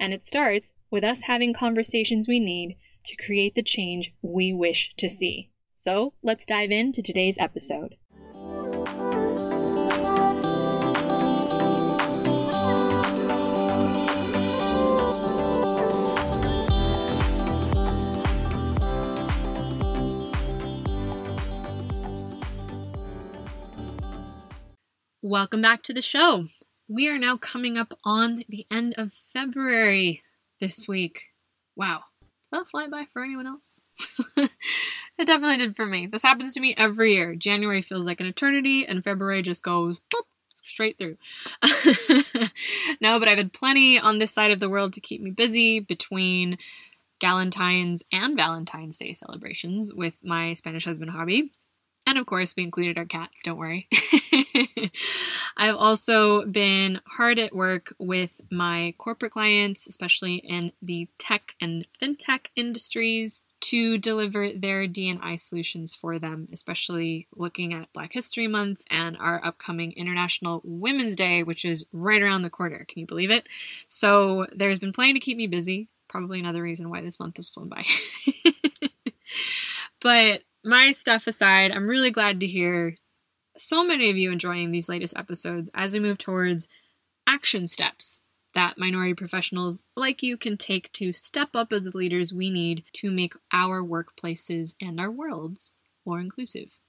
And it starts with us having conversations we need to create the change we wish to see. So let's dive into today's episode. Welcome back to the show. We are now coming up on the end of February this week. Wow. Did that fly by for anyone else? it definitely did for me. This happens to me every year. January feels like an eternity, and February just goes boop, straight through. no, but I've had plenty on this side of the world to keep me busy between Galentine's and Valentine's Day celebrations with my Spanish husband hobby. And of course, we included our cats, don't worry. I've also been hard at work with my corporate clients, especially in the tech and fintech industries, to deliver their D&I solutions for them, especially looking at Black History Month and our upcoming International Women's Day, which is right around the corner. Can you believe it? So there's been plenty to keep me busy. Probably another reason why this month has flown by. but my stuff aside, I'm really glad to hear so many of you enjoying these latest episodes as we move towards action steps that minority professionals like you can take to step up as the leaders we need to make our workplaces and our worlds more inclusive.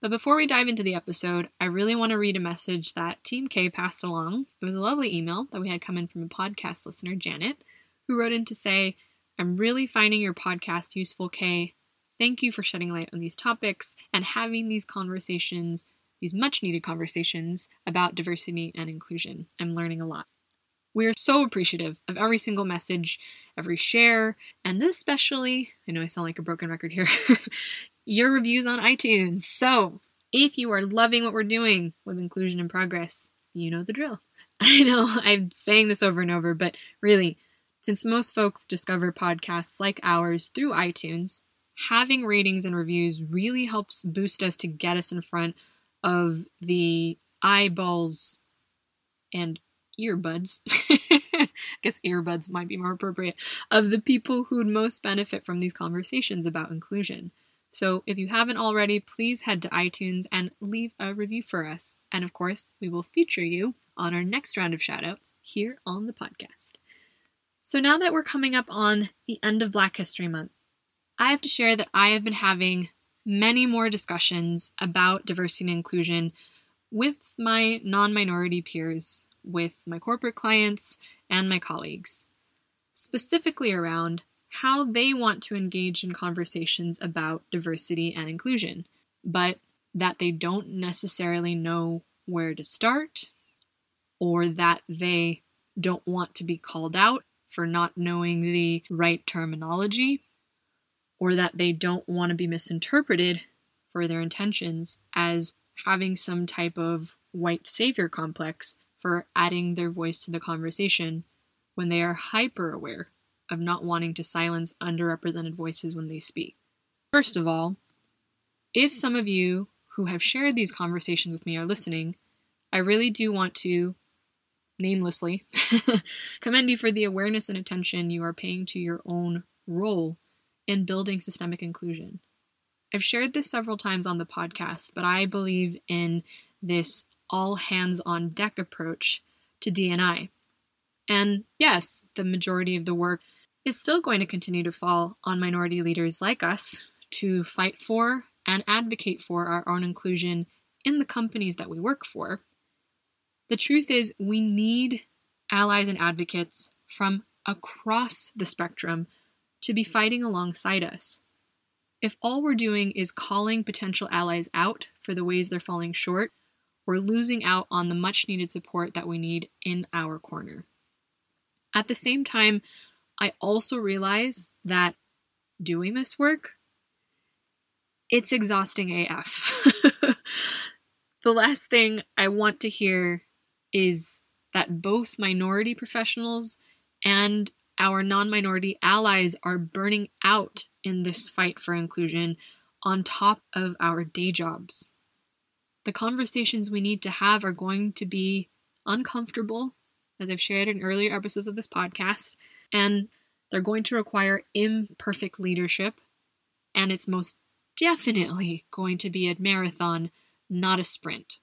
But before we dive into the episode, I really want to read a message that Team Kay passed along. It was a lovely email that we had come in from a podcast listener, Janet, who wrote in to say, I'm really finding your podcast useful, Kay. Thank you for shedding light on these topics and having these conversations, these much needed conversations about diversity and inclusion. I'm learning a lot. We are so appreciative of every single message, every share, and especially, I know I sound like a broken record here, your reviews on iTunes. So, if you are loving what we're doing with Inclusion in Progress, you know the drill. I know I'm saying this over and over, but really, since most folks discover podcasts like ours through iTunes, having ratings and reviews really helps boost us to get us in front of the eyeballs and earbuds. I guess earbuds might be more appropriate of the people who'd most benefit from these conversations about inclusion. So if you haven't already, please head to iTunes and leave a review for us. And of course, we will feature you on our next round of shoutouts here on the podcast. So now that we're coming up on the end of Black History Month, I have to share that I have been having many more discussions about diversity and inclusion with my non minority peers, with my corporate clients, and my colleagues, specifically around how they want to engage in conversations about diversity and inclusion, but that they don't necessarily know where to start, or that they don't want to be called out for not knowing the right terminology or that they don't want to be misinterpreted for their intentions as having some type of white savior complex for adding their voice to the conversation when they are hyper aware of not wanting to silence underrepresented voices when they speak. First of all, if some of you who have shared these conversations with me are listening, I really do want to, namelessly, commend you for the awareness and attention you are paying to your own role in building systemic inclusion. I've shared this several times on the podcast, but I believe in this all hands on deck approach to D&I. And yes, the majority of the work is still going to continue to fall on minority leaders like us to fight for and advocate for our own inclusion in the companies that we work for. The truth is, we need allies and advocates from across the spectrum to be fighting alongside us. If all we're doing is calling potential allies out for the ways they're falling short, we're losing out on the much needed support that we need in our corner. At the same time, I also realize that doing this work, it's exhausting AF. the last thing I want to hear is that both minority professionals and our non minority allies are burning out in this fight for inclusion on top of our day jobs. The conversations we need to have are going to be uncomfortable, as I've shared in earlier episodes of this podcast, and they're going to require imperfect leadership, and it's most definitely going to be a marathon, not a sprint.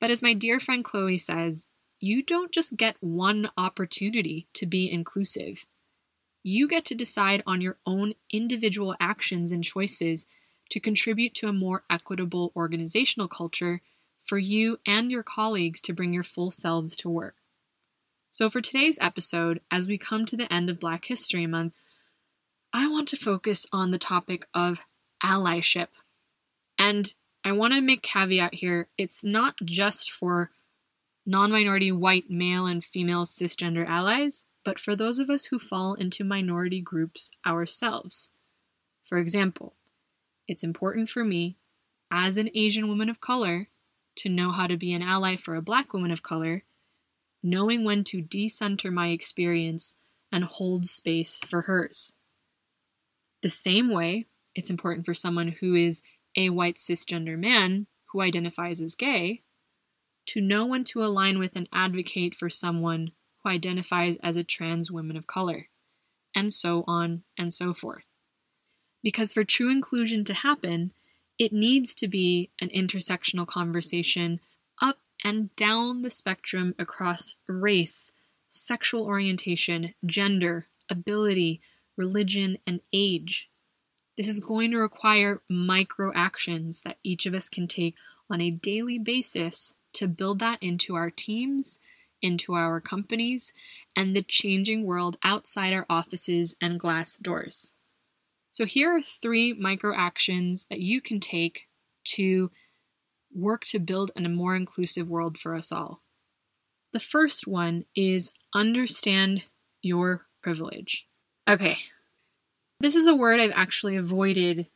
But as my dear friend Chloe says, you don't just get one opportunity to be inclusive. You get to decide on your own individual actions and choices to contribute to a more equitable organizational culture for you and your colleagues to bring your full selves to work. So, for today's episode, as we come to the end of Black History Month, I want to focus on the topic of allyship. And I want to make caveat here it's not just for non minority white male and female cisgender allies, but for those of us who fall into minority groups ourselves. For example, it's important for me, as an Asian woman of color, to know how to be an ally for a black woman of color, knowing when to decenter my experience and hold space for hers. The same way, it's important for someone who is a white cisgender man who identifies as gay to know when to align with and advocate for someone who identifies as a trans woman of color, and so on and so forth. Because for true inclusion to happen, it needs to be an intersectional conversation up and down the spectrum across race, sexual orientation, gender, ability, religion, and age. This is going to require micro actions that each of us can take on a daily basis to build that into our teams, into our companies, and the changing world outside our offices and glass doors. So, here are three micro actions that you can take to work to build a more inclusive world for us all. The first one is understand your privilege. Okay, this is a word I've actually avoided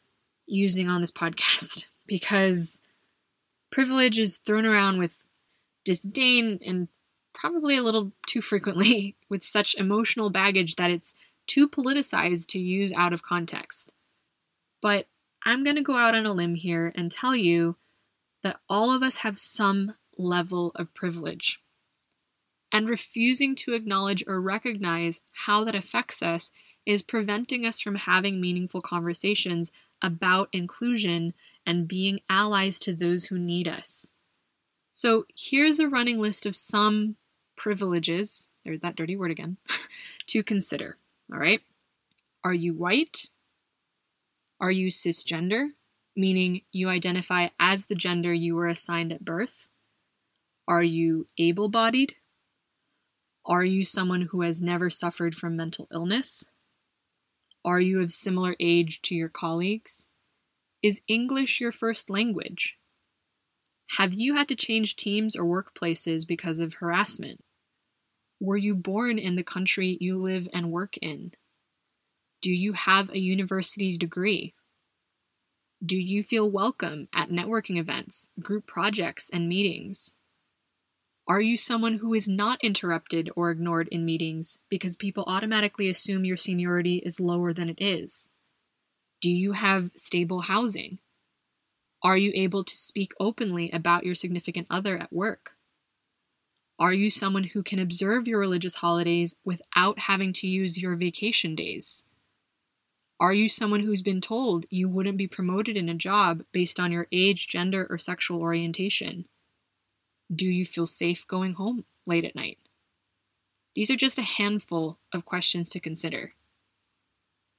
using on this podcast because privilege is thrown around with disdain and probably a little too frequently with such emotional baggage that it's too politicized to use out of context. But I'm going to go out on a limb here and tell you that all of us have some level of privilege. And refusing to acknowledge or recognize how that affects us is preventing us from having meaningful conversations about inclusion and being allies to those who need us. So here's a running list of some privileges, there's that dirty word again, to consider. All right. Are you white? Are you cisgender, meaning you identify as the gender you were assigned at birth? Are you able bodied? Are you someone who has never suffered from mental illness? Are you of similar age to your colleagues? Is English your first language? Have you had to change teams or workplaces because of harassment? Were you born in the country you live and work in? Do you have a university degree? Do you feel welcome at networking events, group projects, and meetings? Are you someone who is not interrupted or ignored in meetings because people automatically assume your seniority is lower than it is? Do you have stable housing? Are you able to speak openly about your significant other at work? Are you someone who can observe your religious holidays without having to use your vacation days? Are you someone who's been told you wouldn't be promoted in a job based on your age, gender, or sexual orientation? Do you feel safe going home late at night? These are just a handful of questions to consider.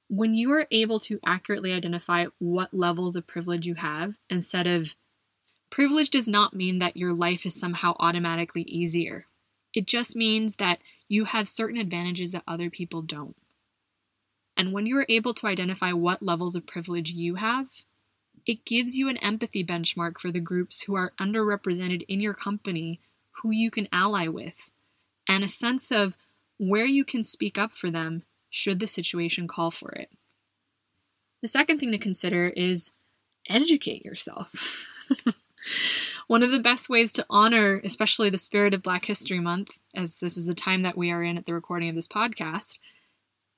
When you are able to accurately identify what levels of privilege you have, instead of privilege does not mean that your life is somehow automatically easier. It just means that you have certain advantages that other people don't. And when you are able to identify what levels of privilege you have, it gives you an empathy benchmark for the groups who are underrepresented in your company who you can ally with, and a sense of where you can speak up for them should the situation call for it. The second thing to consider is educate yourself. One of the best ways to honor, especially the spirit of Black History Month, as this is the time that we are in at the recording of this podcast,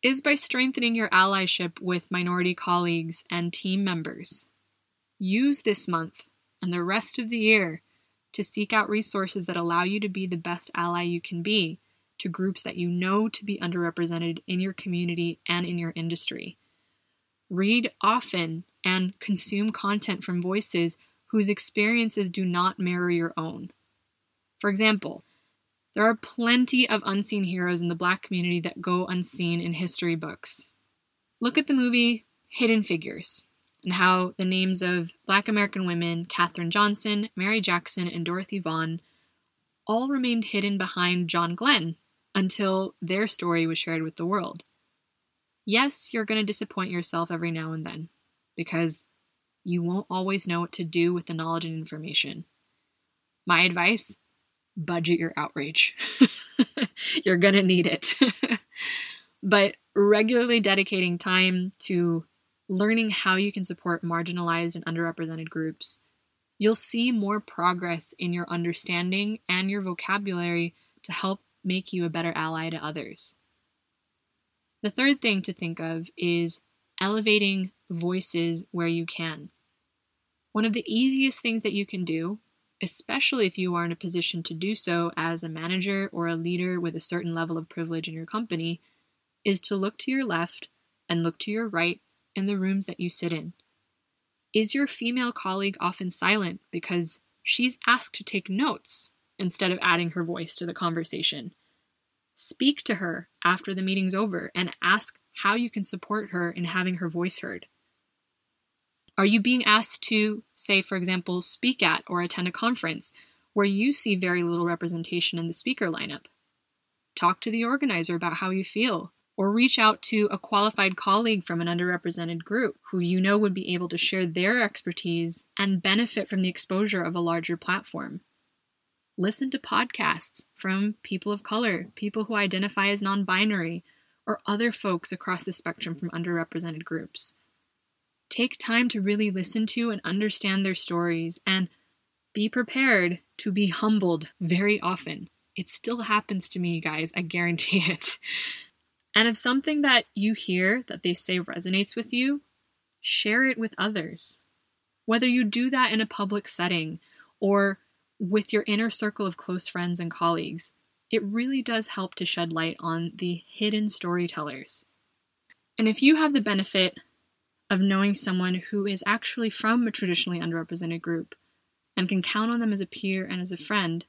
is by strengthening your allyship with minority colleagues and team members. Use this month and the rest of the year to seek out resources that allow you to be the best ally you can be to groups that you know to be underrepresented in your community and in your industry. Read often and consume content from voices whose experiences do not mirror your own. For example, there are plenty of unseen heroes in the black community that go unseen in history books. Look at the movie Hidden Figures and how the names of black American women, Katherine Johnson, Mary Jackson, and Dorothy Vaughan, all remained hidden behind John Glenn until their story was shared with the world. Yes, you're going to disappoint yourself every now and then because you won't always know what to do with the knowledge and information. My advice budget your outrage. You're going to need it. but regularly dedicating time to learning how you can support marginalized and underrepresented groups, you'll see more progress in your understanding and your vocabulary to help make you a better ally to others. The third thing to think of is elevating voices where you can. One of the easiest things that you can do especially if you are in a position to do so as a manager or a leader with a certain level of privilege in your company, is to look to your left and look to your right in the rooms that you sit in. Is your female colleague often silent because she's asked to take notes instead of adding her voice to the conversation? Speak to her after the meeting's over and ask how you can support her in having her voice heard. Are you being asked to, say, for example, speak at or attend a conference where you see very little representation in the speaker lineup? Talk to the organizer about how you feel, or reach out to a qualified colleague from an underrepresented group who you know would be able to share their expertise and benefit from the exposure of a larger platform. Listen to podcasts from people of color, people who identify as non binary, or other folks across the spectrum from underrepresented groups take time to really listen to and understand their stories and be prepared to be humbled very often. It still happens to me, guys, I guarantee it. And if something that you hear that they say resonates with you, share it with others. Whether you do that in a public setting or with your inner circle of close friends and colleagues, it really does help to shed light on the hidden storytellers. And if you have the benefit of knowing someone who is actually from a traditionally underrepresented group and can count on them as a peer and as a friend,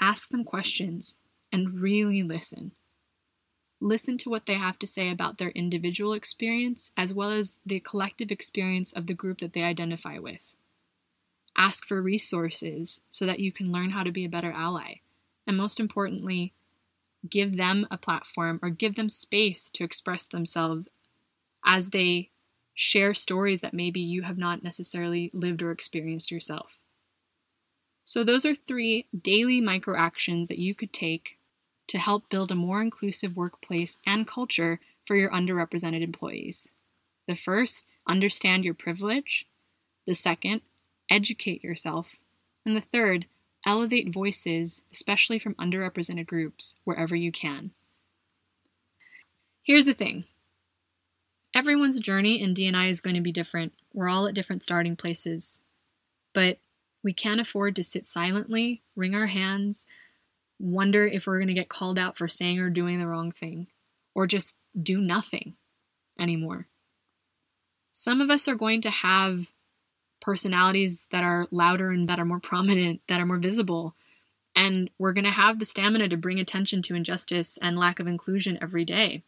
ask them questions and really listen. Listen to what they have to say about their individual experience as well as the collective experience of the group that they identify with. Ask for resources so that you can learn how to be a better ally. And most importantly, give them a platform or give them space to express themselves as they share stories that maybe you have not necessarily lived or experienced yourself. So, those are three daily micro actions that you could take to help build a more inclusive workplace and culture for your underrepresented employees. The first, understand your privilege. The second, educate yourself. And the third, elevate voices, especially from underrepresented groups, wherever you can. Here's the thing everyone's journey in D&I is going to be different. We're all at different starting places. But we can't afford to sit silently, wring our hands, wonder if we're going to get called out for saying or doing the wrong thing, or just do nothing anymore. Some of us are going to have personalities that are louder and that are more prominent, that are more visible, and we're going to have the stamina to bring attention to injustice and lack of inclusion every day.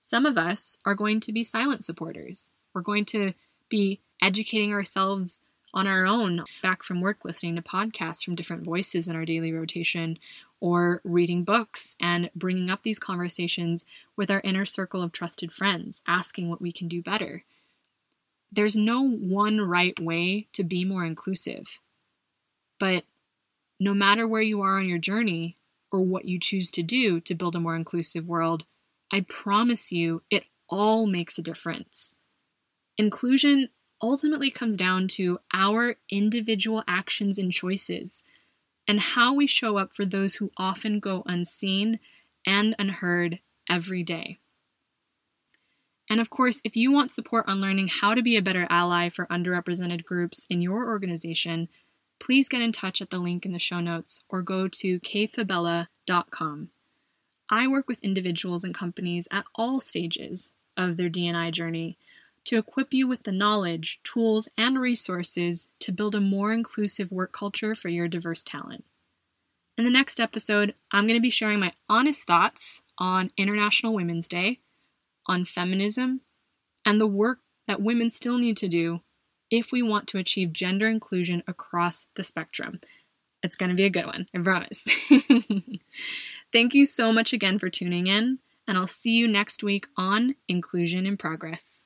Some of us are going to be silent supporters. We're going to be educating ourselves on our own, back from work, listening to podcasts from different voices in our daily rotation, or reading books and bringing up these conversations with our inner circle of trusted friends, asking what we can do better. There's no one right way to be more inclusive. But no matter where you are on your journey or what you choose to do to build a more inclusive world, I promise you it all makes a difference. Inclusion ultimately comes down to our individual actions and choices and how we show up for those who often go unseen and unheard every day. And of course, if you want support on learning how to be a better ally for underrepresented groups in your organization, please get in touch at the link in the show notes or go to kayfabella.com. I work with individuals and companies at all stages of their D&I journey to equip you with the knowledge, tools, and resources to build a more inclusive work culture for your diverse talent. In the next episode, I'm going to be sharing my honest thoughts on International Women's Day, on feminism, and the work that women still need to do if we want to achieve gender inclusion across the spectrum. It's going to be a good one, I promise. Thank you so much again for tuning in, and I'll see you next week on Inclusion in Progress.